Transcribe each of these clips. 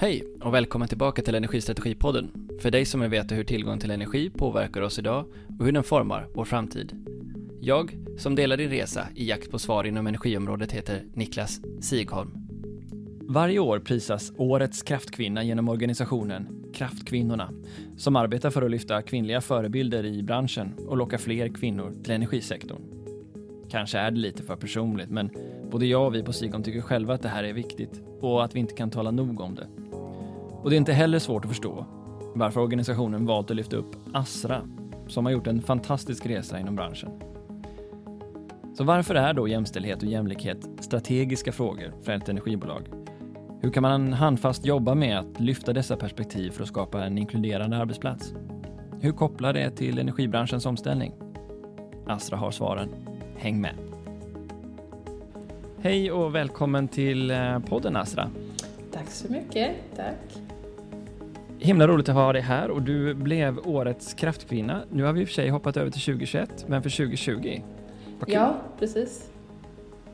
Hej och välkommen tillbaka till Energistrategipodden. För dig som vill veta hur tillgång till energi påverkar oss idag och hur den formar vår framtid. Jag, som delar din resa i jakt på svar inom energiområdet, heter Niklas Sigholm. Varje år prisas Årets kraftkvinna genom organisationen Kraftkvinnorna, som arbetar för att lyfta kvinnliga förebilder i branschen och locka fler kvinnor till energisektorn. Kanske är det lite för personligt, men både jag och vi på Sigholm tycker själva att det här är viktigt och att vi inte kan tala nog om det. Och det är inte heller svårt att förstå varför organisationen valt att lyfta upp Astra, som har gjort en fantastisk resa inom branschen. Så varför är då jämställdhet och jämlikhet strategiska frågor för ett energibolag? Hur kan man handfast jobba med att lyfta dessa perspektiv för att skapa en inkluderande arbetsplats? Hur kopplar det till energibranschens omställning? Astra har svaren. Häng med! Hej och välkommen till eh, podden Astra. Tack så mycket. Tack. Himla roligt att ha dig här och du blev årets kraftkvinna. Nu har vi i och för sig hoppat över till 2021, men för 2020. Ja, precis.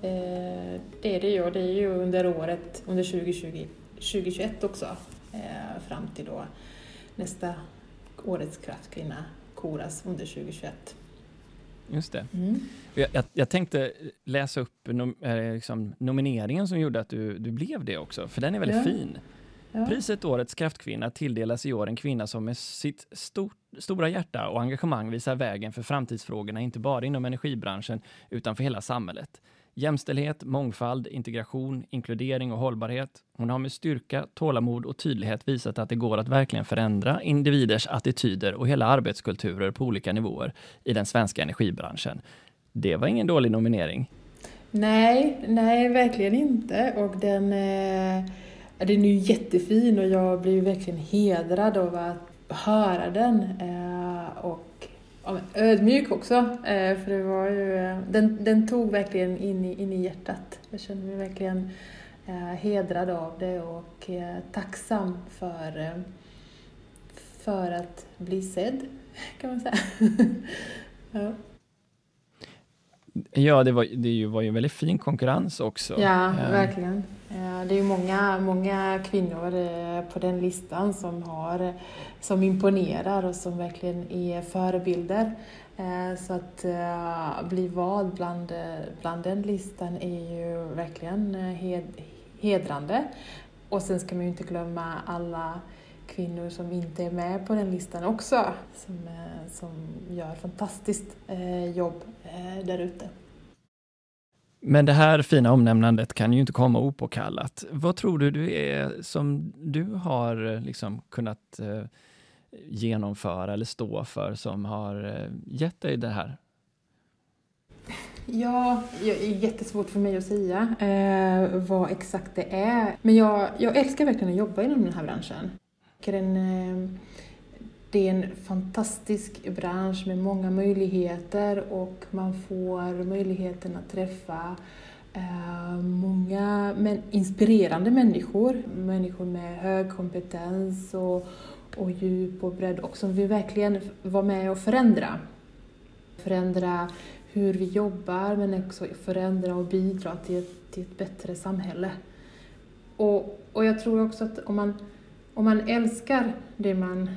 Eh, det är det ju. Det är ju under året, under 2020, 2021 också, eh, fram till då nästa årets kraftkvinna koras under 2021. Just det. Mm. Jag, jag, jag, tänkte läsa upp nom, eh, liksom, nomineringen som gjorde att du, du blev det också, för den är väldigt ja. fin. Ja. Priset Årets kraftkvinna tilldelas i år en kvinna som med sitt stort, stora hjärta och engagemang visar vägen för framtidsfrågorna, inte bara inom energibranschen, utan för hela samhället. Jämställdhet, mångfald, integration, inkludering och hållbarhet. Hon har med styrka, tålamod och tydlighet visat att det går att verkligen förändra individers attityder och hela arbetskulturer på olika nivåer i den svenska energibranschen. Det var ingen dålig nominering. Nej, nej verkligen inte. Och den, eh, den är ju jättefin och jag blir verkligen hedrad av att höra den. Eh, och ja, ödmjuk också, eh, för det var ju, eh, den, den tog verkligen in i, in i hjärtat. Jag känner mig verkligen eh, hedrad av det och tacksam för, för att bli sedd, kan man säga. ja. Ja, det var, det var ju en väldigt fin konkurrens också. Ja, verkligen. Det är ju många, många kvinnor på den listan som, har, som imponerar och som verkligen är förebilder. Eh, så att bli vald bland, bland den listan är ju verkligen hed, hedrande. Och sen ska man ju inte glömma alla kvinnor som inte är med på den listan också, som, som gör fantastiskt jobb där ute. Men det här fina omnämnandet kan ju inte komma opåkallat. Vad tror du du är som du har liksom kunnat eh, genomföra eller stå för som har eh, gett dig det här? Ja, det är jättesvårt för mig att säga eh, vad exakt det är. Men jag, jag älskar verkligen att jobba inom den här branschen. Den, eh, det är en fantastisk bransch med många möjligheter och man får möjligheten att träffa eh, många men, inspirerande människor. Människor med hög kompetens och, och djup och bredd och som vill verkligen vara med och förändra. Förändra hur vi jobbar men också förändra och bidra till ett, till ett bättre samhälle. Och, och jag tror också att om man, om man älskar det man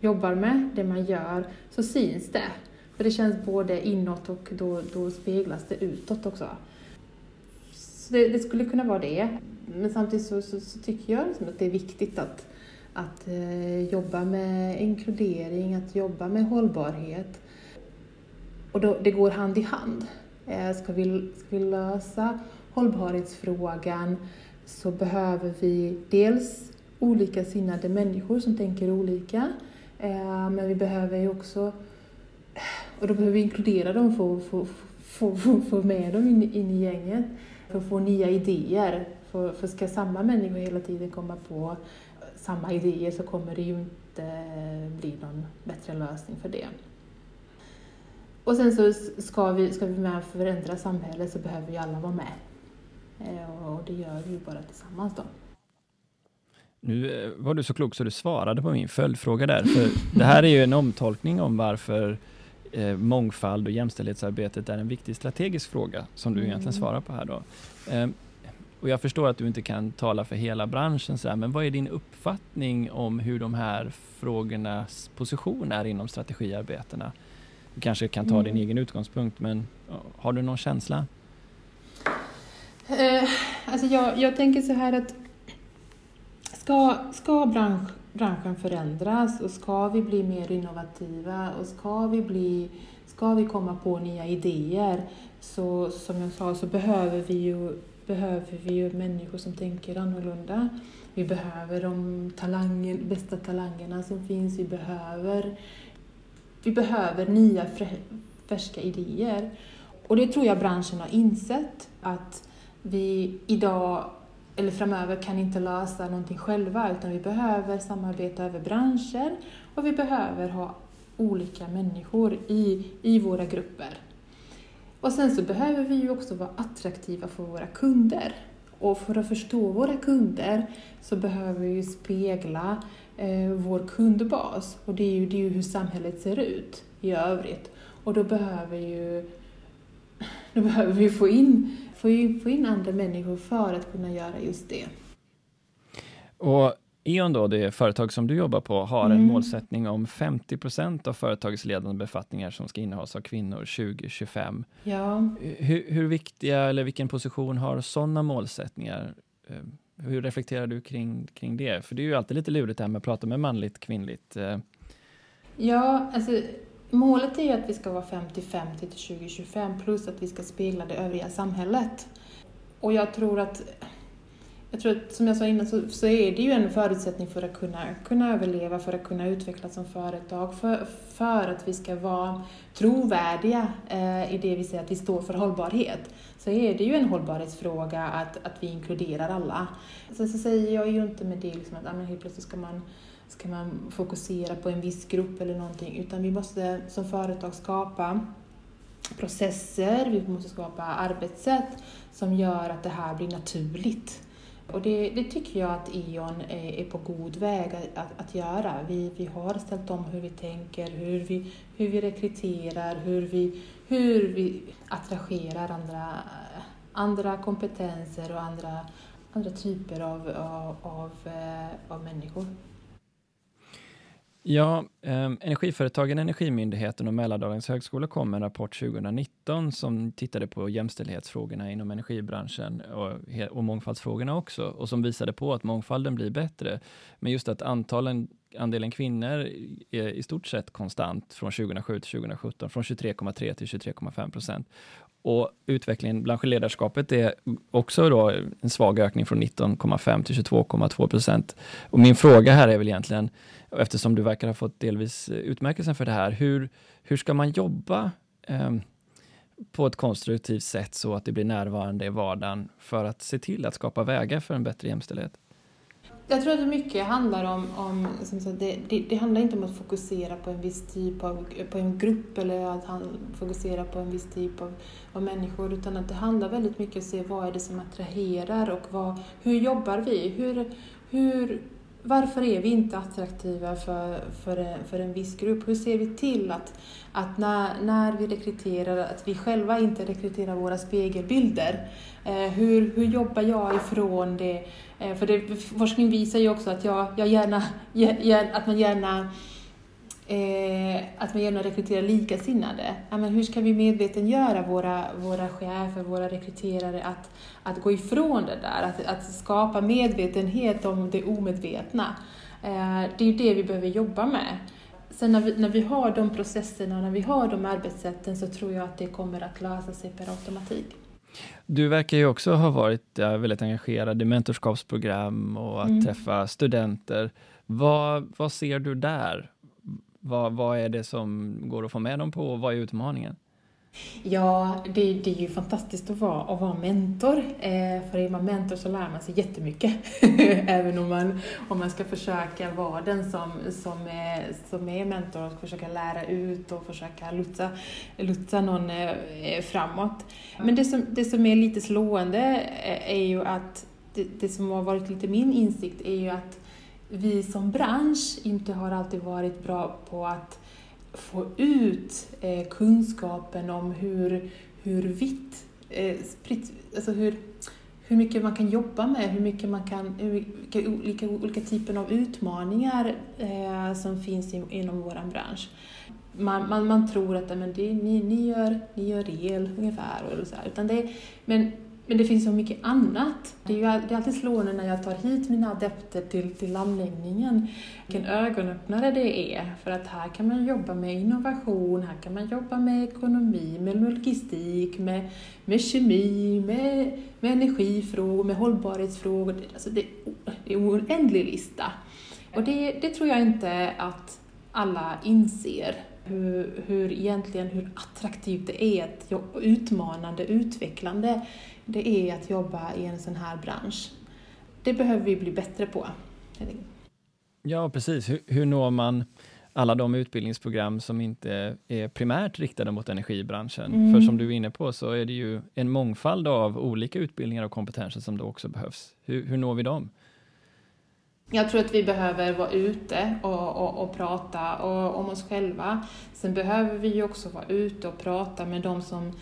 jobbar med, det man gör, så syns det. För det känns både inåt och då, då speglas det utåt också. Så det, det skulle kunna vara det. Men samtidigt så, så, så tycker jag liksom att det är viktigt att, att eh, jobba med inkludering, att jobba med hållbarhet. Och då, det går hand i hand. Eh, ska, vi, ska vi lösa hållbarhetsfrågan så behöver vi dels olika sinnade människor som tänker olika. Eh, men vi behöver ju också, och då behöver vi inkludera dem för att få, få, få, få med dem in, in i gänget, för att få nya idéer. För, för ska samma människor hela tiden komma på samma idéer så kommer det ju inte bli någon bättre lösning för det. Och sen så ska vi, ska vi med förändra samhället så behöver ju alla vara med. Eh, och det gör vi ju bara tillsammans då. Nu eh, var du så klok så du svarade på min följdfråga där, för det här är ju en omtolkning om varför eh, mångfald och jämställdhetsarbetet är en viktig strategisk fråga som du mm. egentligen svarar på här då. Eh, och jag förstår att du inte kan tala för hela branschen, så här, men vad är din uppfattning om hur de här frågornas position är inom strategiarbetena? Du kanske kan ta mm. din egen utgångspunkt, men har du någon känsla? Eh, alltså jag, jag tänker så här att ska, ska bransch, branschen förändras och ska vi bli mer innovativa och ska vi, bli, ska vi komma på nya idéer så som jag sa så behöver vi ju, behöver vi ju människor som tänker annorlunda. Vi behöver de talangen, bästa talangerna som finns. Vi behöver, vi behöver nya färska idéer. Och det tror jag branschen har insett att vi idag eller framöver kan inte lösa någonting själva utan vi behöver samarbeta över branscher och vi behöver ha olika människor i, i våra grupper. Och sen så behöver vi ju också vara attraktiva för våra kunder. Och för att förstå våra kunder så behöver vi ju spegla eh, vår kundbas och det är, ju, det är ju hur samhället ser ut i övrigt. Och då behöver, ju, då behöver vi få in få in, få in andra människor för att kunna göra just det. Och E.ON då, det företag som du jobbar på, har mm. en målsättning om 50 procent av företagets ledande befattningar som ska innehas av kvinnor 2025. Ja. Hur, hur viktiga, eller vilken position har sådana målsättningar? Eh, hur reflekterar du kring, kring det? För det är ju alltid lite lurigt det här med att prata med manligt, kvinnligt. Eh. Ja, alltså Målet är ju att vi ska vara 50-50 till 2025 plus att vi ska spegla det övriga samhället. Och jag tror att, jag tror att som jag sa innan så, så är det ju en förutsättning för att kunna, kunna överleva, för att kunna utvecklas som företag, för, för att vi ska vara trovärdiga eh, i det vi säger att vi står för hållbarhet. Så är det ju en hållbarhetsfråga att, att vi inkluderar alla. Så, så säger jag ju inte med det liksom att ah, men helt plötsligt ska man ska man fokusera på en viss grupp eller någonting, utan vi måste som företag skapa processer, vi måste skapa arbetssätt som gör att det här blir naturligt. Och det, det tycker jag att E.ON är, är, på god väg att, att göra. Vi, vi har ställt om hur vi tänker, hur vi, hur vi rekryterar, hur vi, hur vi attraherar andra, andra kompetenser och andra, andra typer av, av, av, eh, av människor. Ja, eh, Energiföretagen, Energimyndigheten och Mälardalens högskola kom med en rapport 2019 som tittade på jämställdhetsfrågorna inom energibranschen och, och mångfaldsfrågorna också och som visade på att mångfalden blir bättre. Men just att antalen, andelen kvinnor är i stort sett konstant från 2007 till 2017, från 23,3 till 23,5 procent. Och utvecklingen bland ledarskapet är också då en svag ökning från 19,5 till 22,2 procent. Och min fråga här är väl egentligen, eftersom du verkar ha fått delvis utmärkelsen för det här, hur, hur ska man jobba eh, på ett konstruktivt sätt så att det blir närvarande i vardagen för att se till att skapa vägar för en bättre jämställdhet? Jag tror att det mycket handlar om, om som sagt, det, det, det, handlar inte om att fokusera på en viss typ av på en grupp eller att han fokusera på en viss typ av, av människor utan att det handlar väldigt mycket om att se vad är det som attraherar och vad, hur jobbar vi? Hur, hur, varför är vi inte attraktiva för, för, en, för en viss grupp? Hur ser vi till att, att när, när vi rekryterar, att vi själva inte rekryterar våra spegelbilder? Eh, hur, hur jobbar jag ifrån det? Eh, för det, forskning visar ju också att, jag, jag gärna, att man gärna Eh, att man gärna rekryterar likasinnade. Ja, men hur ska vi medvetengöra våra, våra chefer, våra rekryterare att, att gå ifrån det där, att, att skapa medvetenhet om det omedvetna. Eh, det är ju det vi behöver jobba med. Sen när vi, när vi har de processerna, när vi har de arbetssätten så tror jag att det kommer att lösa sig per automatik. Du verkar ju också ha varit väldigt engagerad i mentorskapsprogram och att mm. träffa studenter. Vad, vad ser du där? Vad, vad är det som går att få med dem på och vad är utmaningen? Ja, det, det, är ju fantastiskt att vara, att vara mentor. Eh, för är man mentor så lär man sig jättemycket. Även om man, om man ska försöka vara den som, som, är, som är mentor och försöka lära ut och försöka lotsa, lotsa någon eh, eh framåt. Men det som, det som är lite slående eh, är ju att det, det som har varit lite min insikt är ju att vi som bransch inte har alltid varit bra på att få ut eh, kunskapen om hur, hur vitt, eh, spritt, alltså hur, hur mycket man kan jobba med, hur mycket man kan, hur mycket olika, olika typer av utmaningar eh, som finns inom vår bransch. Man, man, man tror att men det, ni, ni, gör, ni gör el ungefär, och så här. Utan det, men men det finns så mycket annat. Det är ju det är alltid slående när jag tar hit mina adepter till, till anläggningen, vilken ögonöppnare det är. För att här kan man jobba med innovation, här kan man jobba med ekonomi, med logistik, med, med kemi, med, med energifrågor, med hållbarhetsfrågor. Alltså det, det är en oändlig lista. Och det, det tror jag inte att alla inser hur, hur egentligen hur attraktivt det är, att utmanande, utvecklande det är att jobba i en sån här bransch. Det behöver vi bli bättre på. Ja, precis. Hur, hur når man alla de utbildningsprogram som inte är primärt riktade mot energibranschen? Mm. För som du är inne på så är det ju en mångfald av olika utbildningar och kompetenser som då också behövs. Hur, hur når vi dem? Jag tror att vi behöver vara ute och, och, och prata och, om oss själva. Sen behöver vi också vara ute och prata med de som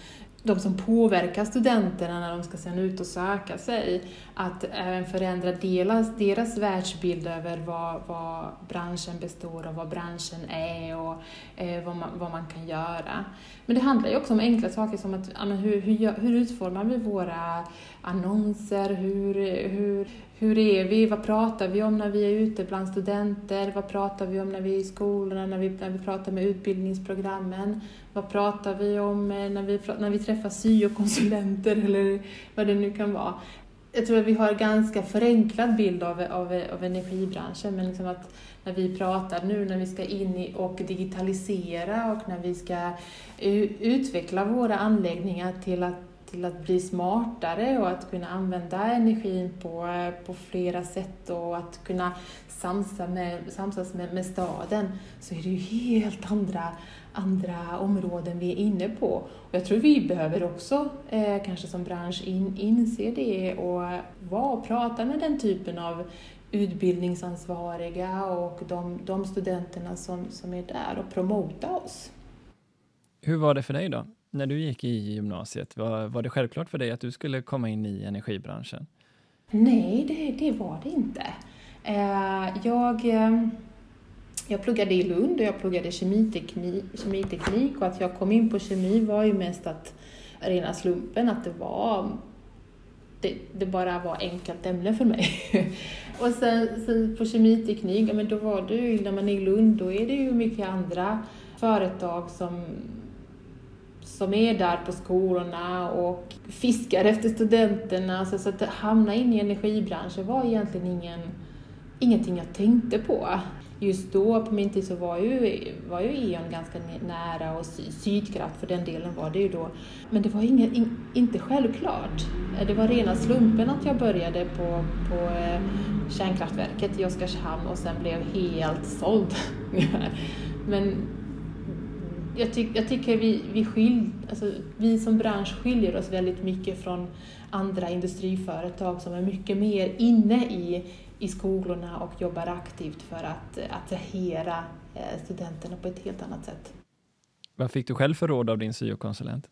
de som påverkar studenterna när de ska sen ut och söka sig, att även förändra deras, deras världsbild över vad, vad branschen består av, vad branschen är och eh, vad, man, vad man kan göra. Men det handlar ju också om enkla saker som att, ja, hur, hur, hur utformar vi våra annonser, hur, hur, hur är vi, vad pratar vi om när vi är ute bland studenter, vad pratar vi om när vi är i skolorna, när vi, när vi pratar med utbildningsprogrammen, vad pratar vi om eh, när vi, när vi träffar syokonsulenter eller vad det nu kan vara. Jag tror att vi har en ganska förenklad bild av, av, av energibranschen, men liksom att när vi pratar nu när vi ska in i och digitalisera och när vi ska utveckla våra anläggningar till att till att bli smartare och att kunna använda energin på, på flera sätt och att kunna samsa med, samsas med, med staden så är det ju helt andra, andra områden vi är inne på. Och jag tror vi behöver också, eh, kanske som bransch, in, inse det och vara och prata med den typen av utbildningsansvariga och de, de studenterna som, som är där och promota oss. Hur var det för dig då? När du gick i gymnasiet, var, var det självklart för dig att du skulle komma in i energibranschen? Nej, det, det var det inte. Eh, jag, eh, jag pluggade i Lund och jag pluggade kemiteknik, kemiteknik och att jag kom in på kemi var ju mest att rena slumpen, att det var det, det, bara var enkelt ämne för mig. och sen, sen, på kemiteknik, ja, men då var det ju, när man är i Lund, då är det ju mycket andra företag som som är där på skolorna och fiskar efter studenterna. Så, så att hamna in i energibranschen var egentligen ingen, ingenting jag tänkte på. Just då, på min tid, så var ju, var ju E.ON ganska nära och Sydkraft för den delen var det ju då. Men det var inga, in, inte självklart. Det var rena slumpen att jag började på, på eh, kärnkraftverket i Oskarshamn och sen blev helt såld. Men jag, ty jag tycker vi, vi, skil alltså, vi som bransch skiljer oss väldigt mycket från andra industriföretag som är mycket mer inne i, i skolorna och jobbar aktivt för att attrahera eh, studenterna på ett helt annat sätt. Vad fick du själv för råd av din syokonsulent?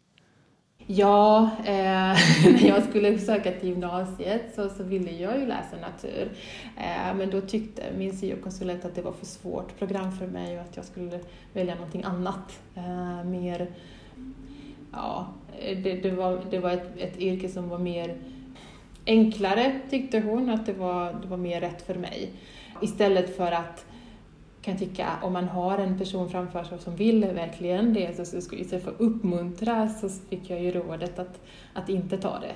Ja, eh, när jag skulle söka till gymnasiet så, så ville jag ju läsa natur. Eh, men då tyckte min syokonsulent att det var för svårt program för mig och att jag skulle välja någonting annat. Eh, mer, ja, det, det, var, det var ett, ett yrke som var mer enklare tyckte hon, att det var, det var mer rätt för mig. Istället för att kan tycka, om man har en person framför sig som vill verkligen det, så istället för att uppmuntra så fick jag ju rådet att, att inte ta det.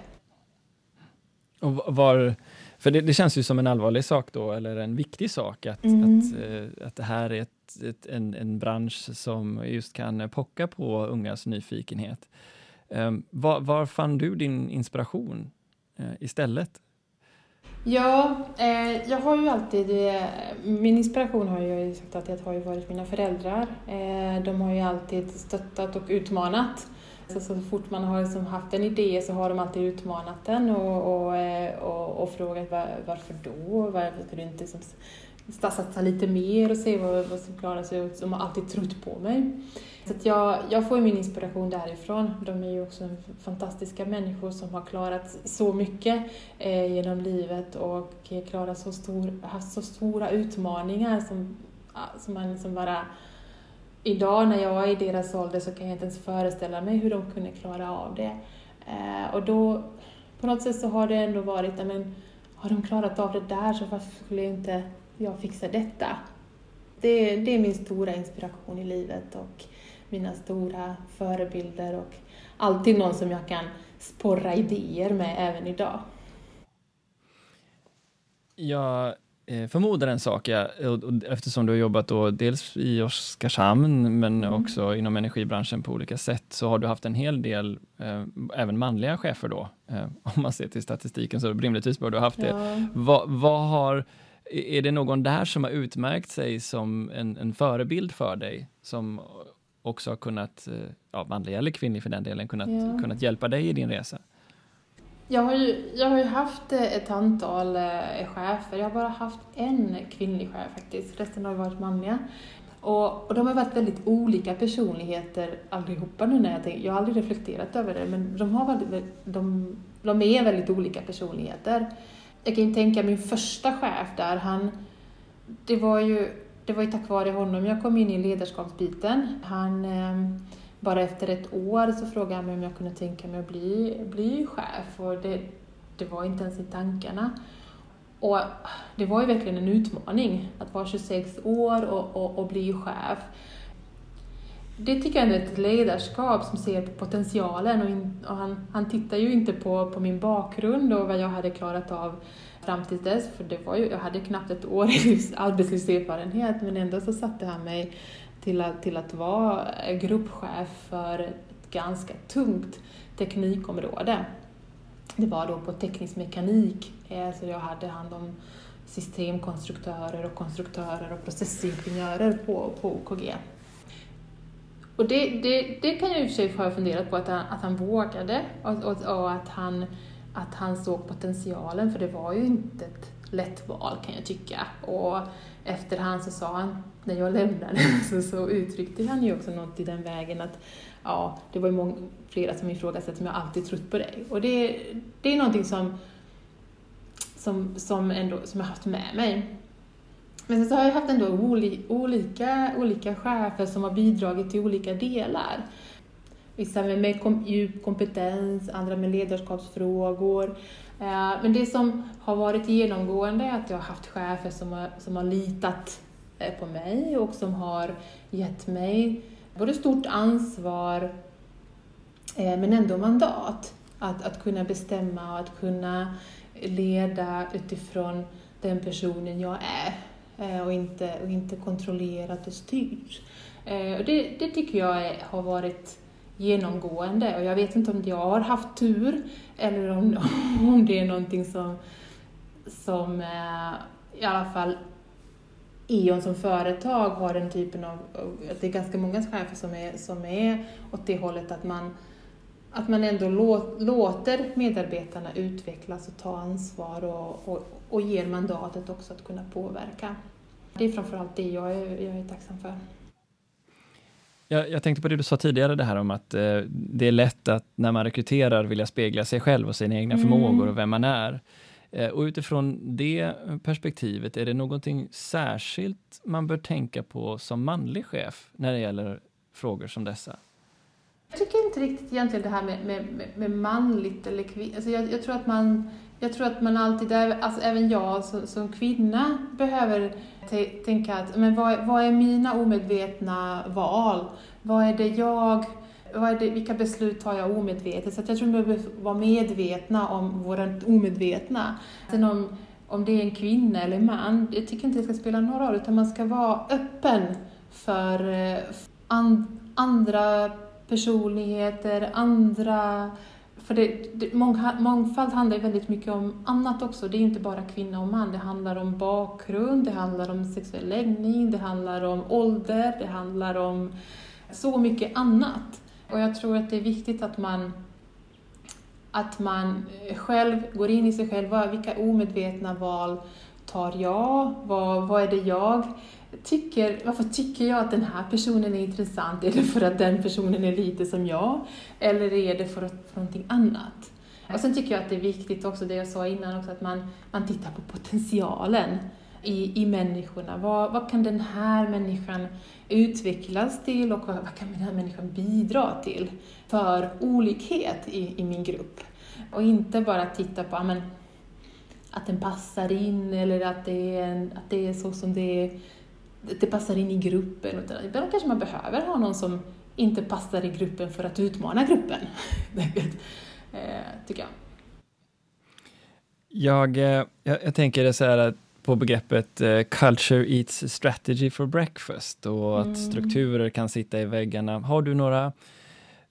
Och var, för det, det, känns ju som en allvarlig sak då, eller en viktig sak, att, mm. att, eh, att det här är ett, ett, en, en bransch som just kan pocka på ungas nyfikenhet. Um, var, var fann du din inspiration uh, istället? Ja, eh, jag har ju alltid, eh, min inspiration har jag ju sagt att det har ju varit mina föräldrar. Eh, de har ju alltid stöttat och utmanat. Så, så fort man har liksom haft en idé så har de alltid utmanat den och, och, eh, och, och frågat var, varför då? Varför ska du inte liksom satsa lite mer och se vad, vad som klarar sig och som har alltid trott på mig. Så att jag, jag får min inspiration därifrån. De är ju också fantastiska människor som har klarat så mycket eh, genom livet och eh, klarat så stor, haft så stora utmaningar som, som man liksom bara Idag när jag är i deras ålder så kan jag inte ens föreställa mig hur de kunde klara av det. Eh, och då, på något sätt så har det ändå varit, men har de klarat av det där så varför skulle jag inte jag fixa detta? Det, det är min stora inspiration i livet och mina stora förebilder och alltid någon som jag kan sporra idéer med även idag. Jag eh, förmodar en sak, ja, eftersom du har jobbat då dels i Oskarshamn men mm. också inom energibranschen på olika sätt, så har du haft en hel del, eh, även manliga chefer då, eh, om man ser till statistiken, så rimligtvis bör du ha haft det. Ja. Vad, vad har, är det någon där som har utmärkt sig som en, en förebild för dig, som också har kunnat, eh, ja, manlig eller kvinnlig för den delen, kunnat, ja. kunnat hjälpa dig i din resa? Jag har ju, jag har ju haft eh, ett antal eh, chefer, jag har bara haft en kvinnlig chef faktiskt, resten har varit manliga. Och, och de har varit väldigt olika personligheter allihopa nu när jag tänker, jag har aldrig reflekterat över det, men de, har väldigt, de, de är väldigt olika personligheter. Jag kan ju tänka min första chef där, han, det var ju det var ju tack vare honom jag kom in i ledarskapsbiten. Han, ehm, bara efter ett år så frågade han mig om jag kunde tänka mig att bli, bli chef och det, det var inte ens i tankarna. Och det var ju verkligen en utmaning att vara 26 år och, och, och bli chef. Det tycker jag är ett ledarskap som ser på potentialen och, in, och han, han tittar ju inte på, på min bakgrund och vad jag hade klarat av fram till dess, för det var ju, jag hade knappt ett år i arbetslivserfarenhet, men ändå så satte han mig till att, till att vara gruppchef för ett ganska tungt teknikområde. Det var då på teknisk mekanik, eh, så jag hade hand om systemkonstruktörer och konstruktörer och processingenjörer på, på OKG. Och det, det, det kan jag i och för sig ha funderat på, att han, att han vågade och, och, och att han att han såg potentialen, för det var ju inte ett lätt val kan jag tycka. Och efterhand så sa han, när jag lämnade, så, så uttryckte han ju också något i den vägen att ja, det var ju många, flera som ifrågasatte om jag alltid trott på dig. Och det, det är någonting som, som, som, ändå, som jag haft med mig. Men sen så har jag haft ändå olika, olika chefer som har bidragit till olika delar. Vissa med kom, djup kompetens, andra med ledarskapsfrågor. Eh, men det som har varit genomgående är att jag har haft chefer som har, som har litat eh, på mig och som har gett mig både stort ansvar eh, men ändå mandat att, att kunna bestämma och att kunna leda utifrån den personen jag är Eh, och inte, och inte kontrollerat eh, och styrt. Det, det tycker jag är, har varit genomgående och jag vet inte om jag har haft tur eller om, om det är någonting som, som eh, i alla fall E.ON som företag har den typen av, det är ganska många chefer som är, som är åt det hållet att man, att man ändå låter medarbetarna utvecklas och ta ansvar och, och, och ger mandatet också att kunna påverka. Det är framförallt det jag är, jag är tacksam för. Jag, jag, tänkte på det du sa tidigare, det här om att eh, det är lätt att när man rekryterar vilja spegla sig själv och sina egna mm. förmågor och vem man är. Eh, och utifrån det perspektivet, är det någonting särskilt man bör tänka på som manlig chef när det gäller frågor som dessa? Jag tycker inte riktigt egentligen det här med, med, med manligt eller kvinnligt. Alltså jag, jag, tror att man, jag tror att man alltid, alltså även jag som, som kvinna, behöver tänka att men vad, vad är mina omedvetna val? Vad är det jag vad är det, vilka beslut tar jag omedvetet? Så jag tror vi behöver vara medvetna om våra omedvetna. Sen om, om det är en kvinna eller man, jag tycker inte det ska spela någon roll, utan man ska vara öppen för eh, and, andra personligheter, andra för det, det, mångfald handlar ju väldigt mycket om annat också. Det är inte bara kvinna och man. Det handlar om bakgrund, det handlar om sexuell läggning, det handlar om ålder, det handlar om så mycket annat. Och jag tror att det är viktigt att man, att man själv går in i sig själv. Vilka omedvetna val tar jag? Vad, vad är det jag tycker? Varför tycker jag att den här personen är intressant? Är det för att den personen är lite som jag? Eller är det för, att, för någonting annat? Och sen tycker jag att det är viktigt också, det jag sa innan också, att man, man tittar på potentialen i, i människorna. Vad, vad kan den här människan utvecklas till och vad, vad kan den här människan bidra till för olikhet i, i min grupp? Och inte bara titta på amen, att den passar in eller att det är, en, att det är så som det är, det passar in i gruppen. Ibland kanske man behöver ha någon som inte passar i gruppen för att utmana gruppen. Eh, tycker jag. Jag, eh, jag, jag tänker så här på begreppet uh, “culture eats strategy for breakfast” och mm. att strukturer kan sitta i väggarna. Har du några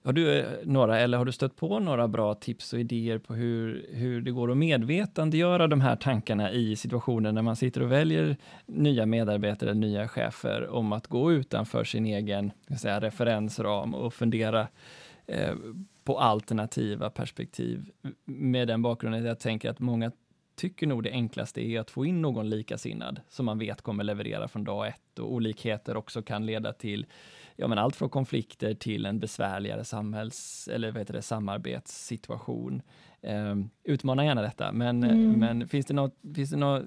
har du eh, några, eller har du stött på några bra tips och idéer på hur, hur det går att medvetandegöra de här tankarna i situationer när man sitter och väljer nya medarbetare, nya chefer, om att gå utanför sin egen säga, referensram och fundera eh, på alternativa perspektiv. Med den bakgrunden att jag tänker att många tycker nog det enklaste är att få in någon likasinnad som man vet kommer leverera från dag ett och olikheter också kan leda till ja, men allt från konflikter till en besvärligare samhälls eller vad heter det, samarbetssituation. Eh, utmana gärna detta, men, mm. men finns det, något, finns det något,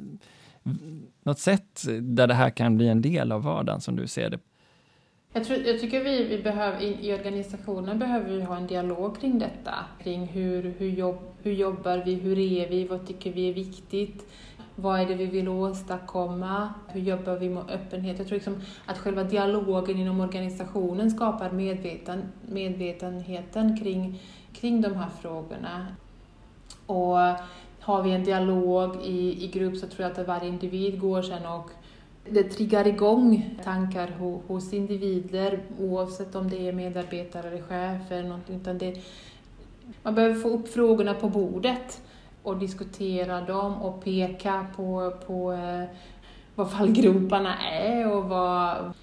något sätt där det här kan bli en del av vardagen som du ser det jag, tror, jag tycker vi, vi behöver, i, organisationen behöver vi ha en dialog kring detta. Kring hur, hur, jobb, hur jobbar vi, hur är vi, vad tycker vi är viktigt? Vad är det vi vill åstadkomma? Hur jobbar vi med öppenhet? Jag tror liksom att själva dialogen inom organisationen skapar medveten, medvetenheten kring, kring de här frågorna. Och har vi en dialog i, i grupp så tror jag att varje individ går sen och det triggar igång tankar hos individer oavsett om det är medarbetare eller chefer eller någonting. Utan det, man behöver få upp frågorna på bordet och diskutera dem och peka på, på eh, vad fallgroparna är och vad,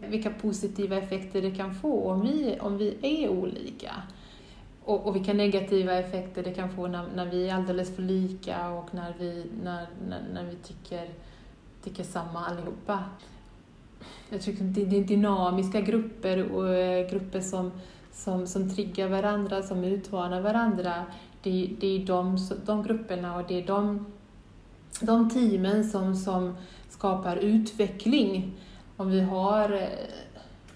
vilka positiva effekter det kan få om vi, om vi är olika. Och, och vilka negativa effekter det kan få när, när vi är alldeles för lika och när vi, när, när, när vi tycker tycker samma allihopa. Jag tycker det är dynamiska grupper och eh, grupper som, som, som triggar varandra, som utmanar varandra. Det, det är de, de grupperna och det är de, de teamen som, som skapar utveckling. Om vi har eh,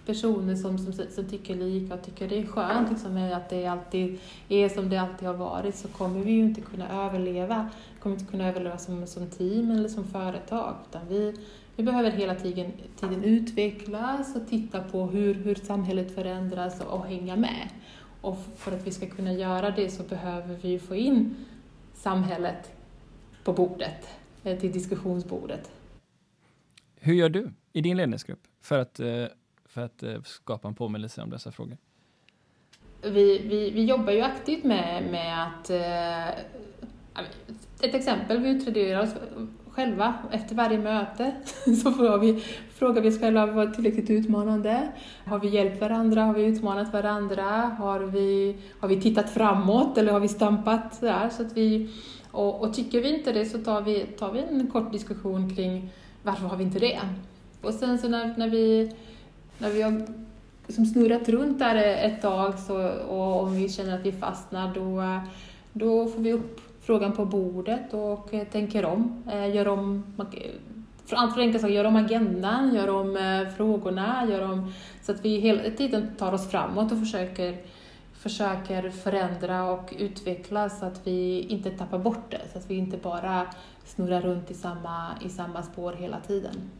personer som, som, som tycker lika och tycker det är skönt liksom, att det alltid är som det alltid har varit så kommer vi ju inte kunna överleva. Vi kommer inte kunna överleva som, som team eller som företag. Utan vi, vi behöver hela tiden, tiden utvecklas och titta på hur, hur samhället förändras och, och hänga med. Och för att vi ska kunna göra det så behöver vi få in samhället på bordet, eh, till diskussionsbordet. Hur gör du i din ledningsgrupp för att eh, för att eh, skapa en påminnelse om dessa frågor? Vi, vi, vi jobbar ju aktivt med, med att... Ett exempel, vi utvärderar oss själva efter varje möte. Så frågar vi, frågar vi oss själva, var tillräckligt utmanande? Har vi hjälpt varandra? Har vi utmanat varandra? Har vi, har vi tittat framåt eller har vi stampat? Där, så att vi, och, och tycker vi inte det så tar vi, tar vi en kort diskussion kring varför har vi inte det? Och sen så när, när vi när vi har liksom snurrat runt där ett tag så, och om vi känner att vi fastnar då, då får vi upp frågan på bordet och eh, tänker om. Eh, gör om allt för enkla saker, gör om agendan, gör om eh, frågorna, gör om, så att vi hela tiden tar oss framåt och försöker, försöker förändra och utveckla så att vi inte tappar bort det, så att vi inte bara snurrar runt i samma, i samma spår hela tiden.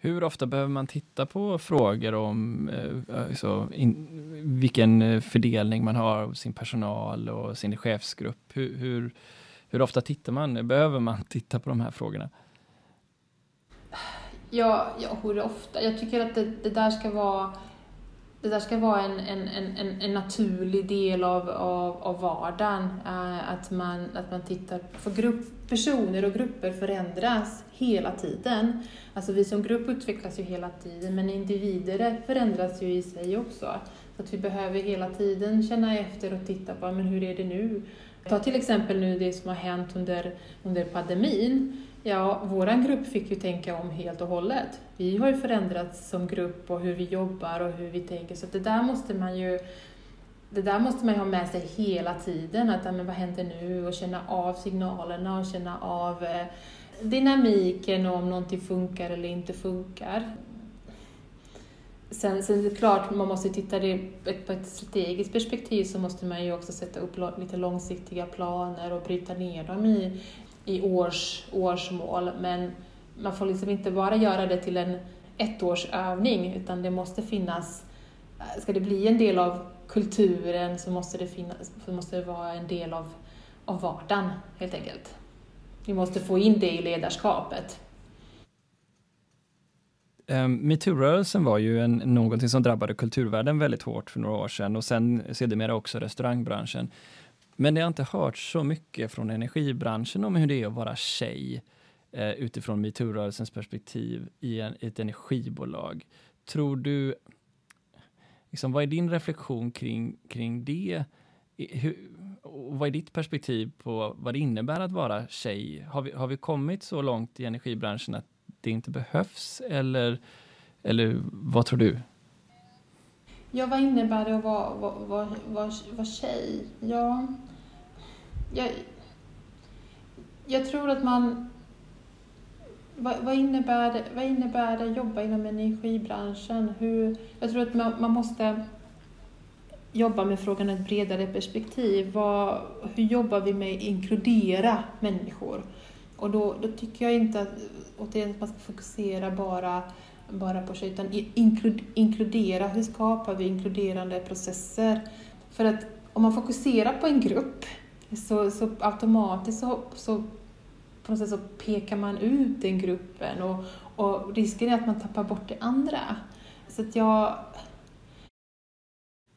Hur ofta behöver man titta på frågor om eh, alltså, in, vilken eh, fördelning man har av sin personal och sin chefsgrupp? Hur, hur, hur ofta tittar man? Behöver man titta på de här frågorna? Ja, ja hur ofta? Jag tycker att det, det där ska vara det där ska vara en, en, en, en naturlig del av, av, av vardagen. Eh, att, man, att man tittar, på grupp, personer och grupper förändras hela tiden. Alltså vi som grupp utvecklas ju hela tiden, men individer förändras ju i sig också. Så att vi behöver hela tiden känna efter och titta på, men hur är det nu? Ta till exempel nu det som har hänt under, under pandemin. Ja, vår grupp fick ju tänka om helt och hållet. Vi har ju förändrats som grupp och hur vi jobbar och hur vi tänker, så det där måste man ju det där måste man ju ha med sig hela tiden, att men vad händer nu? Och känna av signalerna och känna av eh, dynamiken och om någonting funkar eller inte funkar. Sen, sen är det klart, man måste titta det på ett strategiskt perspektiv så måste man ju också sätta upp lite långsiktiga planer och bryta ner dem i, i års, årsmål. Men man får liksom inte bara göra det till en ettårsövning utan det måste finnas, eh, ska det bli en del av kulturen så måste det, finnas, så måste det vara en del av, av vardagen helt enkelt. Vi måste få in det i ledarskapet. Ehm, metoo-rörelsen var ju en, någonting som drabbade kulturvärlden väldigt hårt för några år sedan och sen sedermera också restaurangbranschen. Men det har inte hört så mycket från energibranschen om hur det är att vara tjej eh, utifrån metoo-rörelsens perspektiv i, en, i ett energibolag. Tror du, liksom, vad är din reflektion kring, kring det? Hur, vad är ditt perspektiv på vad det innebär att vara tjej? Har vi, har vi kommit så långt i energibranschen att det inte behövs? Eller, eller vad tror du? Ja, vad innebär det att vara, vara, vara, vara, vara tjej? Ja, jag, jag tror att man... Vad, vad, innebär det, vad innebär det att jobba inom energibranschen? Hur, jag tror att man, man måste jobba med frågan i ett bredare perspektiv. Vad, hur jobbar vi med att inkludera människor? Och då, då tycker jag inte att, återigen, att man ska fokusera bara, bara på sig, utan inkludera, hur skapar vi inkluderande processer? För att om man fokuserar på en grupp så, så automatiskt så, så, på något sätt så pekar man ut den gruppen och, och risken är att man tappar bort det andra. Så att jag,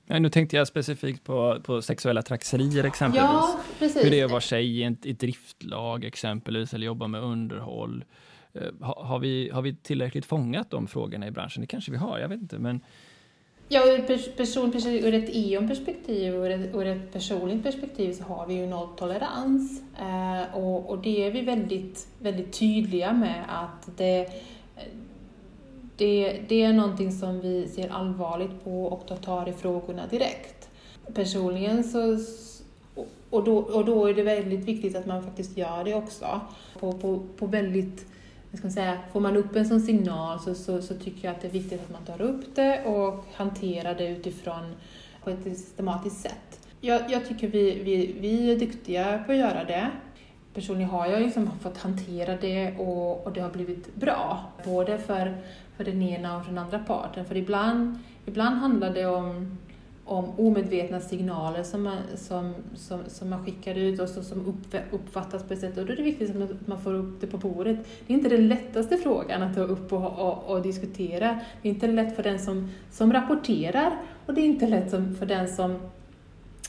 Ja, nu tänkte jag specifikt på, på sexuella trakasserier exempelvis. Ja, precis. Hur det är att vara tjej i ett, ett driftlag exempelvis, eller jobba med underhåll. Uh, ha, har, vi, har vi tillräckligt fångat de frågorna i branschen? Det kanske vi har, jag vet inte. Men... Ja, ur, person, ur ett EON-perspektiv och ur, ur ett personligt perspektiv så har vi ju nolltolerans. Eh, och, och det är vi väldigt, väldigt tydliga med att det det, det är någonting som vi ser allvarligt på och tar tag i frågorna direkt. Personligen så och då, och då är det väldigt viktigt att man faktiskt gör det också. På, på, på väldigt, ska man säga, får man upp en sån signal så, så, så, tycker jag att det är viktigt att man tar upp det och hanterar det utifrån på ett systematiskt sätt. Jag, jag tycker vi, vi, vi är duktiga på att göra det personligen har jag liksom fått hantera det och, och det har blivit bra. Både för, för den ena och den andra parten. För ibland, ibland handlar det om, om omedvetna signaler som man, som, som, som man skickar ut och som upp, uppfattas på ett sätt. Och då är det viktigt att man får upp det på bordet. Det är inte den lättaste frågan att ta upp och, och, och diskutera. Det är inte lätt för den som, som rapporterar och det är inte lätt för den som,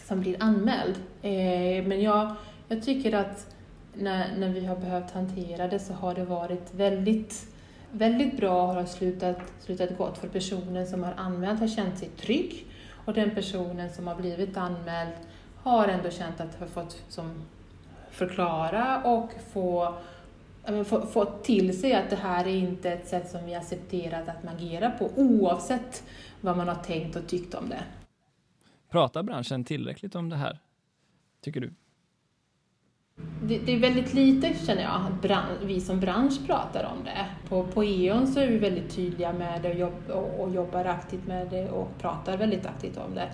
som blir anmäld. Eh, men jag, jag tycker att när, när vi har behövt hantera det så har det varit väldigt, väldigt bra och har slutat, slutat gott för personen som har anmält har känt sig trygg och den personen som har blivit anmäld har ändå känt att har fått som förklara och få få, få till sig att det här är inte ett sätt som vi accepterat att man agerar på oavsett vad man har tänkt och tyckt om det. Pratar branschen tillräckligt om det här, tycker du? Det, det, är väldigt lite, känner jag, att vi som bransch pratar om det. På, på E.ON så är vi väldigt tydliga med det och, jobb, och, och, jobbar aktivt med det och pratar väldigt aktivt om det.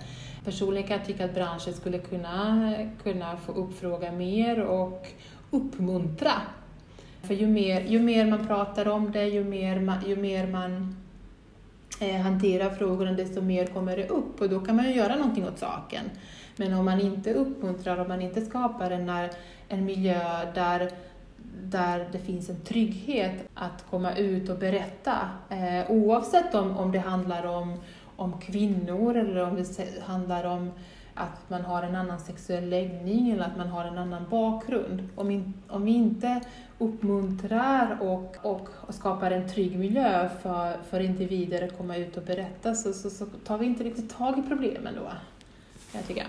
Personligen kan jag tycka att branschen skulle kunna, kunna få uppfråga mer och uppmuntra. För ju mer, ju mer man pratar om det, ju mer man, ju mer man eh, hanterar frågorna, desto mer kommer det upp och då kan man ju göra någonting åt saken. Men om man inte uppmuntrar, om man inte skapar en, en miljö där, där det finns en trygghet att komma ut och berätta, eh, oavsett om, om det handlar om, om kvinnor eller om det handlar om att man har en annan sexuell läggning eller att man har en annan bakgrund. Om, in, om vi inte uppmuntrar och, och, och, skapar en trygg miljö för, för individer att komma ut och berätta så, så, så tar vi inte riktigt tag i problemen då, jag tycker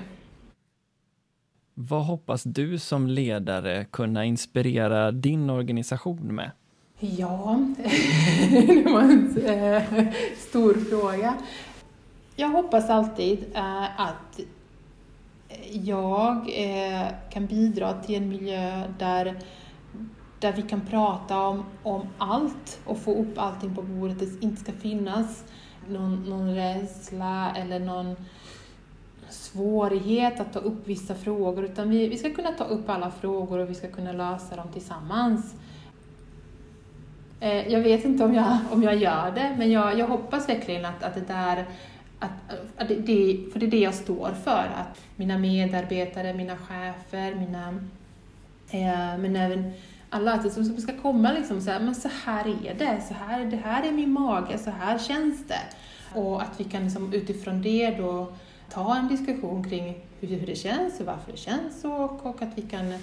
vad hoppas du som ledare kunna inspirera din organisation med? Ja, det var en eh, stor fråga. Jag hoppas alltid eh, att jag eh, kan bidra till en miljö där, där vi kan prata om, om allt och få upp allting på bordet. Det inte ska finnas någon, någon rädsla eller någon svårighet att ta upp vissa frågor, utan vi, vi ska kunna ta upp alla frågor och vi ska kunna lösa dem tillsammans. Eh, jag vet inte om jag, om jag gör det, men jag, jag hoppas verkligen att, att det där att, att det, för det är det jag står för, att mina medarbetare, mina chefer, mina, eh, men även alla att som ska komma liksom så här, men så här är det, så här, det här är min mage, så här känns det. Och att vi kan liksom utifrån det då ta en diskussion kring hur, det känns och varför det känns och, och att vi kan,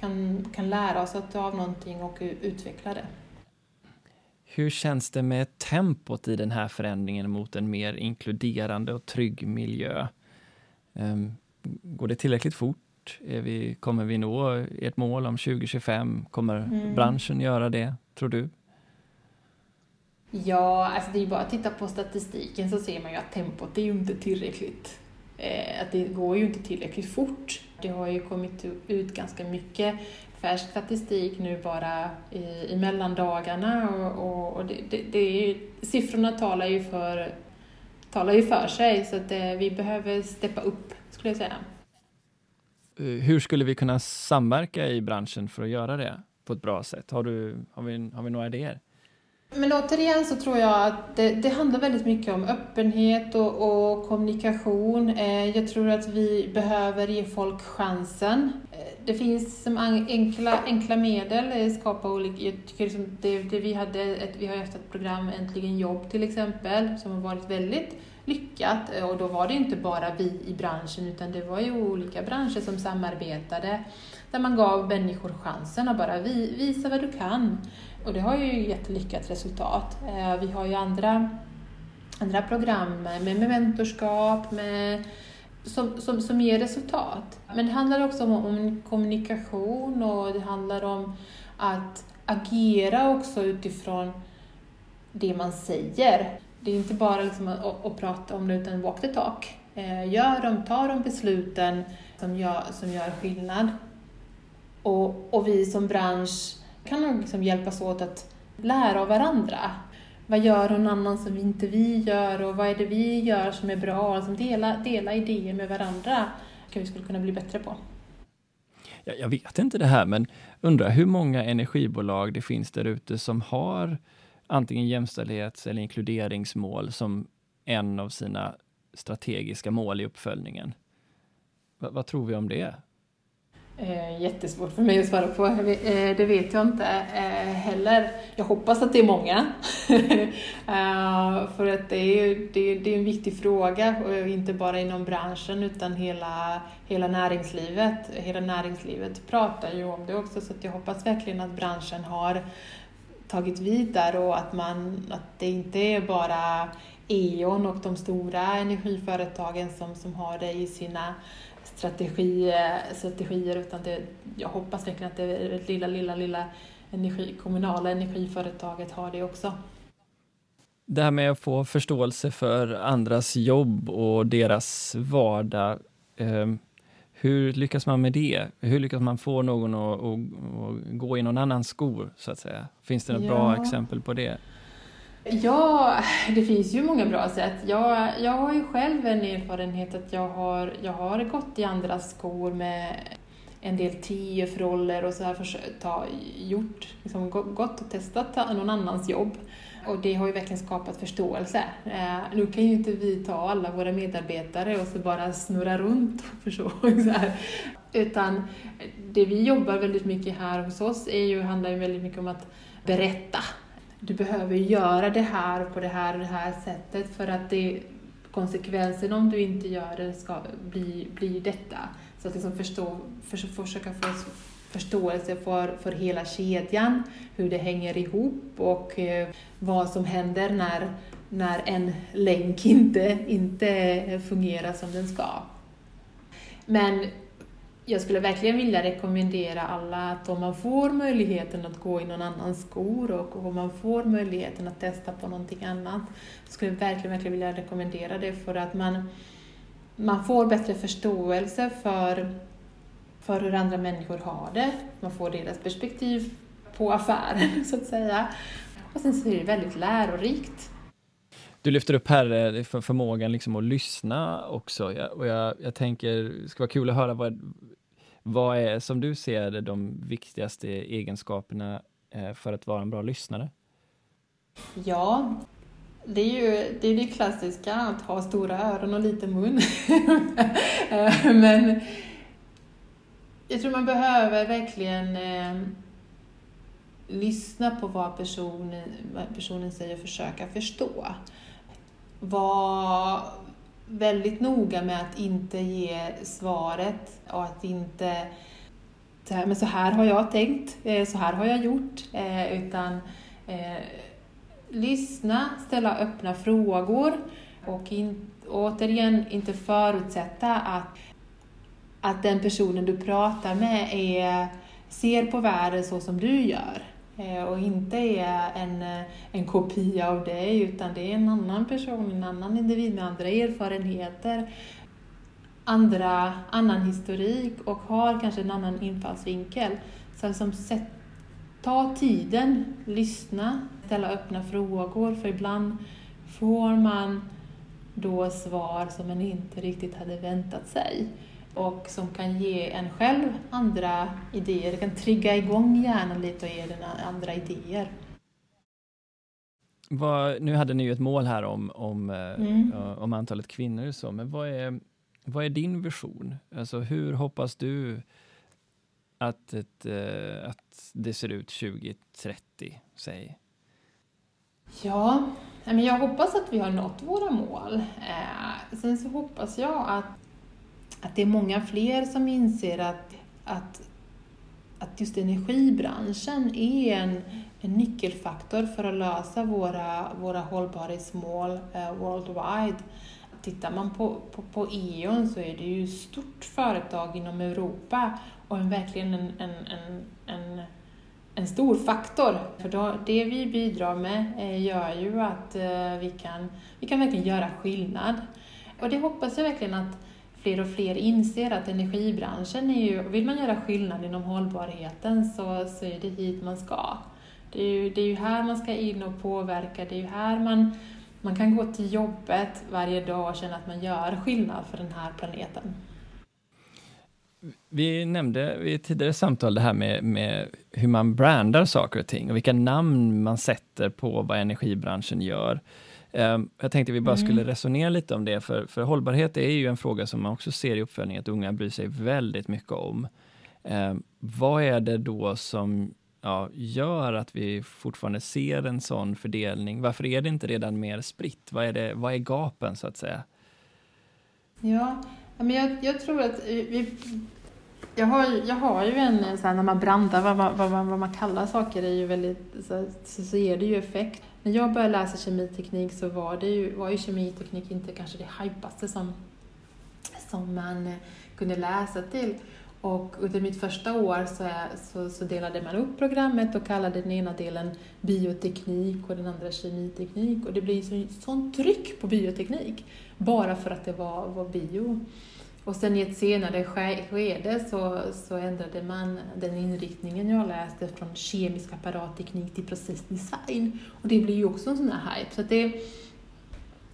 kan, kan lära oss att av någonting och utveckla det. Hur känns det med tempot i den här förändringen mot en mer inkluderande och trygg miljö? Ehm, går det tillräckligt fort? Vi, kommer vi nå ert mål om 2025? Kommer mm. branschen göra det, tror du? Ja, alltså det är bara att titta på statistiken så ser man ju att tempot är ju inte tillräckligt. Eh, att det går ju inte tillräckligt fort. Det har ju kommit ut ganska mycket färsk statistik nu bara i, i mellandagarna och, och, och det, det, det är, siffrorna talar ju för, talar ju för sig så att det, eh, vi behöver steppa upp skulle jag säga. Eh, hur skulle vi kunna samverka i branschen för att göra det på ett bra sätt? Har, du, har, vi, har vi några idéer? Men återigen så tror jag att det, det handlar väldigt mycket om öppenhet och, och kommunikation. Eh, jag tror att vi behöver ge folk chansen. Eh, det finns som enkla, enkla medel, skapa olika, jag tycker liksom det, det vi hade, ett, vi har haft ett program, Äntligen jobb till exempel, som har varit väldigt lyckat eh, och då var det inte bara vi i branschen utan det var ju olika branscher som samarbetade där man gav människor chansen att bara visa vad du kan. Och det har ju gett lyckat resultat. Eh, vi har ju andra, andra program med, med mentorskap, med, som, som, som ger resultat. Men det handlar också om, om kommunikation och det handlar om att agera också utifrån det man säger. Det är inte bara liksom att, att prata om det utan walk the talk. Eh, gör de, ta de besluten som gör, som gör skillnad. Och, och vi som bransch kan nog liksom hjälpas åt att lära av varandra. Vad gör någon annan som inte vi gör och vad är det vi gör som är bra? Alltså dela, dela idéer med varandra kan vi skulle kunna bli bättre på. Jag vet inte det här, men undrar hur många energibolag det finns där ute som har antingen jämställdhets eller inkluderingsmål som en av sina strategiska mål i uppföljningen. V vad tror vi om det? Eh, jättesvårt för mig att svara på. Eh, det vet jag inte eh, heller. Jag hoppas att det är många. Eh, för att det är, det, det är en viktig fråga, och inte bara inom branschen utan hela, hela näringslivet. Hela näringslivet pratar ju om det också, så jag hoppas verkligen att branschen har tagit vid där och att, man, att det inte är bara E.ON och de stora energiföretagen som, som har det i sina strategi, strategier utan det, jag hoppas verkligen att det lilla, lilla, lilla energi, kommunala energiföretaget har det också. Det här med att få förståelse för andras jobb och deras vardag. Eh, hur lyckas man med det? Hur lyckas man få någon att, att, att gå i någon annans skor, så att säga? Finns det något ja. bra exempel på det? Ja, det finns ju många bra sätt. Jag, jag har ju själv en erfarenhet att jag har, jag har gått i andras skor med en del TF-roller och så här försökt ta, gjort, liksom, gått och testat någon annans jobb. Och det har ju verkligen skapat förståelse. Eh, nu kan ju inte vi ta alla våra medarbetare och så bara snurra runt och förstå. Så här. Utan det vi jobbar väldigt mycket här hos oss är ju, handlar ju väldigt mycket om att berätta du behöver göra det här på det här och det här sättet för att det, konsekvensen om du inte gör det ska bli, bli detta. Så att liksom förstå, för, försöka få förståelse för, för hela kedjan, hur det hänger ihop och eh, vad som händer när, när en länk inte, inte fungerar som den ska. Men jag skulle verkligen vilja rekommendera alla att om man får möjligheten att gå i någon annans skor och om man får möjligheten att testa på någonting annat, så skulle jag verkligen, verkligen vilja rekommendera det för att man, man får bättre förståelse för, för hur andra människor har det. Man får deras perspektiv på affären, så att säga. Och sen så är det väldigt lärorikt. Du lyfter upp här eh, för förmågan liksom att lyssna också. och jag, jag tänker, det ska vara kul att höra vad, vad är som du ser det de viktigaste egenskaperna eh, för att vara en bra lyssnare? Ja, det är ju det, är det klassiska att ha stora öron och liten mun. Men jag tror man behöver verkligen eh, lyssna på vad personen, vad personen säger och försöka förstå. Var väldigt noga med att inte ge svaret och att inte men så här har jag tänkt, eh, så här har jag gjort, eh, utan eh, lyssna, ställa öppna frågor och in, återigen inte förutsätta att, att den personen du pratar med är, ser på världen så som du gör. Eh, och inte är en, eh, en kopia av dig utan det är en annan person, en annan individ med andra erfarenheter, andra, annan historik och har kanske en annan infallsvinkel. Så liksom, ta tiden, lyssna, ställa öppna frågor för ibland får man då svar som man inte riktigt hade väntat sig och som kan ge en själv andra idéer, det kan trigga igång hjärnan lite och ge den andra idéer. Vad, nu hade ni ju ett mål här om, om, eh, mm. om antalet kvinnor, så, men vad är, vad är din vision? Alltså, hur hoppas du att, ett, eh, att det ser ut 2030, säg? Ja, jag hoppas att vi har nått våra mål. Eh, sen så hoppas jag att att det är många fler som inser att, att, att just energibranschen är en, en nyckelfaktor för att lösa våra, våra hållbarhetsmål uh, worldwide. Tittar man på, på, på E.ON så är det ju ett stort företag inom Europa och en, verkligen en, en, en, en, en stor faktor. För då, det vi bidrar med eh, gör ju att eh, vi, kan, vi kan verkligen göra skillnad. Och det hoppas jag verkligen att fler och fler inser att energibranschen är ju, vill man göra skillnad inom hållbarheten så, så är det hit man ska. Det är, ju, det är ju här man ska in och påverka, det är ju här man, man kan gå till jobbet varje dag och känna att man gör skillnad för den här planeten. Vi nämnde i ett tidigare samtal det här med, med hur man brandar saker och ting och vilka namn man sätter på vad energibranschen gör. Ehm, jag tänkte vi bara skulle mm. resonera lite om det, för, för hållbarhet är ju en fråga som man också ser i uppföljningen att unga bryr sig väldigt mycket om. Eh, vad är det då som ja, gör att vi fortfarande ser en sån fördelning? Varför är det inte redan mer spritt? Vad är, det, vad är gapen, så att säga? Ja, men jag, jag tror att vi, jag har, jag har ju en, så här, när man brandar, vad, vad, vad, vad man kallar saker, är ju väldigt, så, så, så ger det ju effekt. När jag började läsa kemiteknik så var, det ju, var ju kemiteknik inte kanske det hypaste som, som man eh, kunde läsa till. Och under mitt första år så, så, så, delade man upp programmet och kallade den ena delen bioteknik och den andra kemiteknik. Och det blev så, sånt tryck på bioteknik, bara för att det var, var bio. Och sen i ett senare skede så, så ändrade man den inriktningen jag läste från kemisk apparatteknik till processdesign. Och det blir ju också en sån här hype. Så det,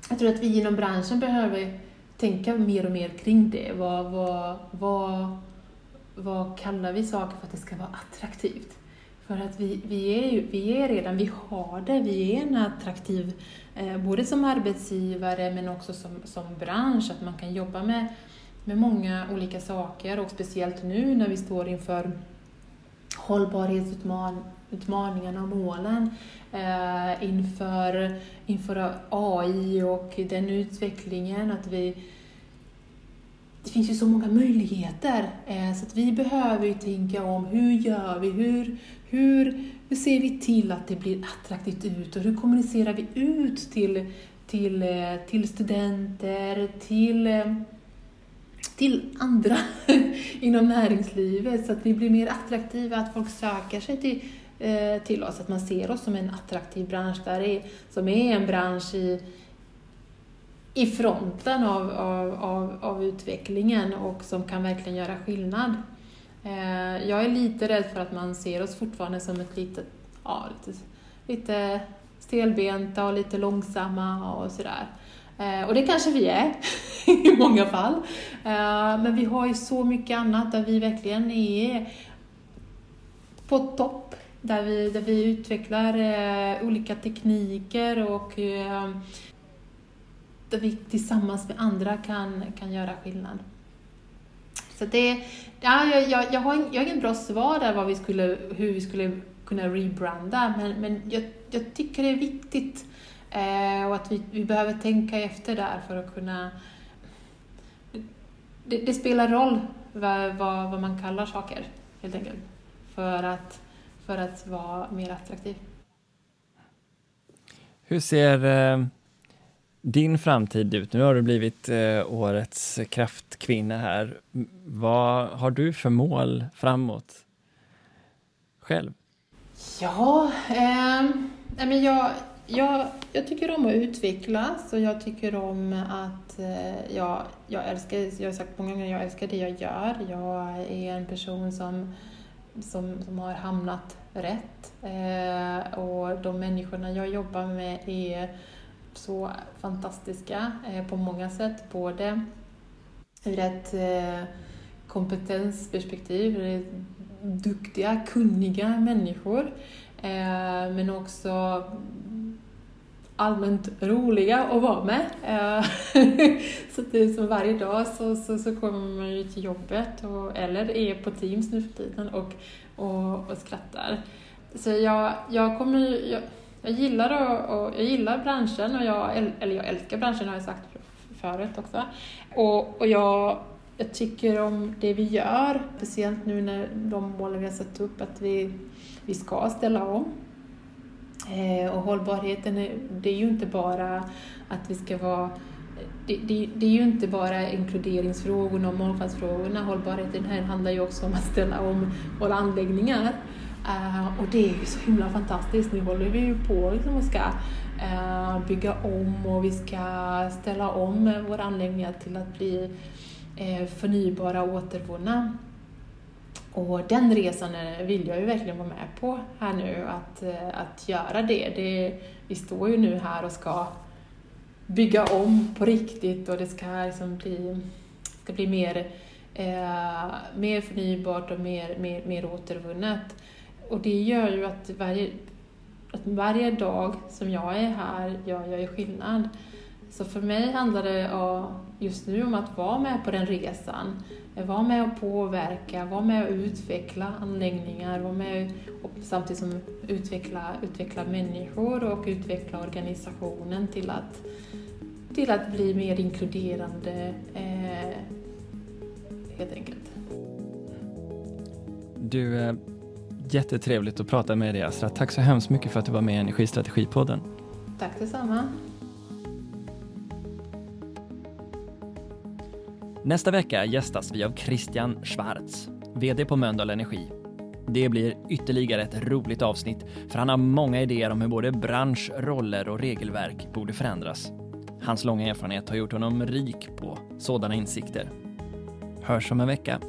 jag tror att vi inom branschen behöver tänka mer och mer kring det. Vad, vad, vad, vad kallar vi saker för att det ska vara attraktivt? För att vi, vi, är ju, vi är redan, vi har det, vi är en attraktiv, eh, både som arbetsgivare men också som, som bransch, att man kan jobba med med många olika saker och speciellt nu när vi står inför hållbarhetsutmaningarna och målen eh, inför, inför AI och den utvecklingen. Att vi, det finns ju så många möjligheter eh, så att vi behöver ju tänka om hur gör vi, hur, hur, hur ser vi till att det blir attraktivt ut och hur kommunicerar vi ut till, till, eh, till studenter, till eh, till andra inom näringslivet så att vi blir mer attraktiva, att folk söker sig till, eh, till oss, att man ser oss som en attraktiv bransch där är, som är en bransch i, i fronten av, av, av, av utvecklingen och som kan verkligen göra skillnad. Eh, jag är lite rädd för att man ser oss fortfarande som ett litet, ja, lite, lite stelbenta och lite långsamma och sådär. Eh, och det kanske vi är i många fall. Eh, men vi har ju så mycket annat där vi verkligen är på topp. Där vi, där vi utvecklar eh, olika tekniker och där vi tillsammans med andra kan, kan göra skillnad. Så det, ja, jag, jag, jag, har, jag har ingen bra svar där vad vi skulle, hur vi skulle kunna rebranda, men, men jag, jag tycker det är viktigt Eh, och att vi, vi behöver tänka efter där för att kunna... Det, det spelar roll vad, vad, vad, man kallar saker, helt enkelt, för att, för att vara mer attraktiv. Hur ser eh, din framtid ut? Nu har du blivit eh, årets kraftkvinna här. Vad har du för mål framåt själv? Ja, eh, men jag, jag, jag tycker om att utvecklas och jag tycker om att ja, jag, jag älskar, jag har sagt många gånger, jag älskar det jag gör. Jag är en person som, som, som har hamnat rätt eh, och de människorna jag jobbar med är så fantastiska eh, på många sätt, både ur ett eh, kompetensperspektiv, eh, duktiga, kunniga människor, eh, men också allmänt roliga att vara med. Eh, så det är som varje dag så, så, så kommer man ju till jobbet, och, eller är på Teams nu för tiden, och, och, och skrattar. Så jag, jag kommer jag, jag gillar, och, och, jag gillar branschen, och jag, eller jag älskar branschen har jag sagt förut också. Och, och jag, jag tycker om det vi gör, speciellt nu när de målen vi har satt upp, att vi, vi ska ställa om Eh, och hållbarheten, är, det är ju inte bara att vi ska vara det, det, det, är ju inte bara inkluderingsfrågorna och mångfaldsfrågorna. Hållbarheten här handlar ju också om att ställa om våra anläggningar. Uh, och det är ju så himla fantastiskt. Nu håller vi ju på liksom och ska uh, bygga om och vi ska ställa om våra anläggningar till att bli uh, förnybara och återvunna. Och den resan vill jag ju verkligen vara med på här nu, att, eh, att göra det. det. Vi står ju nu här och ska bygga om på riktigt och det ska liksom bli, ska bli mer, eh, mer förnybart och mer, mer, mer återvunnet. Och det gör ju att varje, att varje dag som jag är här gör jag ju skillnad. Så för mig handlar det just nu om att vara med på den resan. Vara med och påverka, vara med och utveckla anläggningar, vara med och samtidigt som utveckla, utveckla människor och utveckla organisationen till att, till att bli mer inkluderande, eh, helt enkelt. Du, eh, jättetrevligt att prata med dig Astra. Tack så hemskt mycket för att du var med i Energistrategipodden. Tack detsamma. Nästa vecka gästas vi av Christian Schwarz, VD på Mölndal Energi. Det blir ytterligare ett roligt avsnitt för han har många idéer om hur både bransch, roller och regelverk borde förändras. Hans långa erfarenhet har gjort honom rik på sådana insikter. Hörs om en vecka.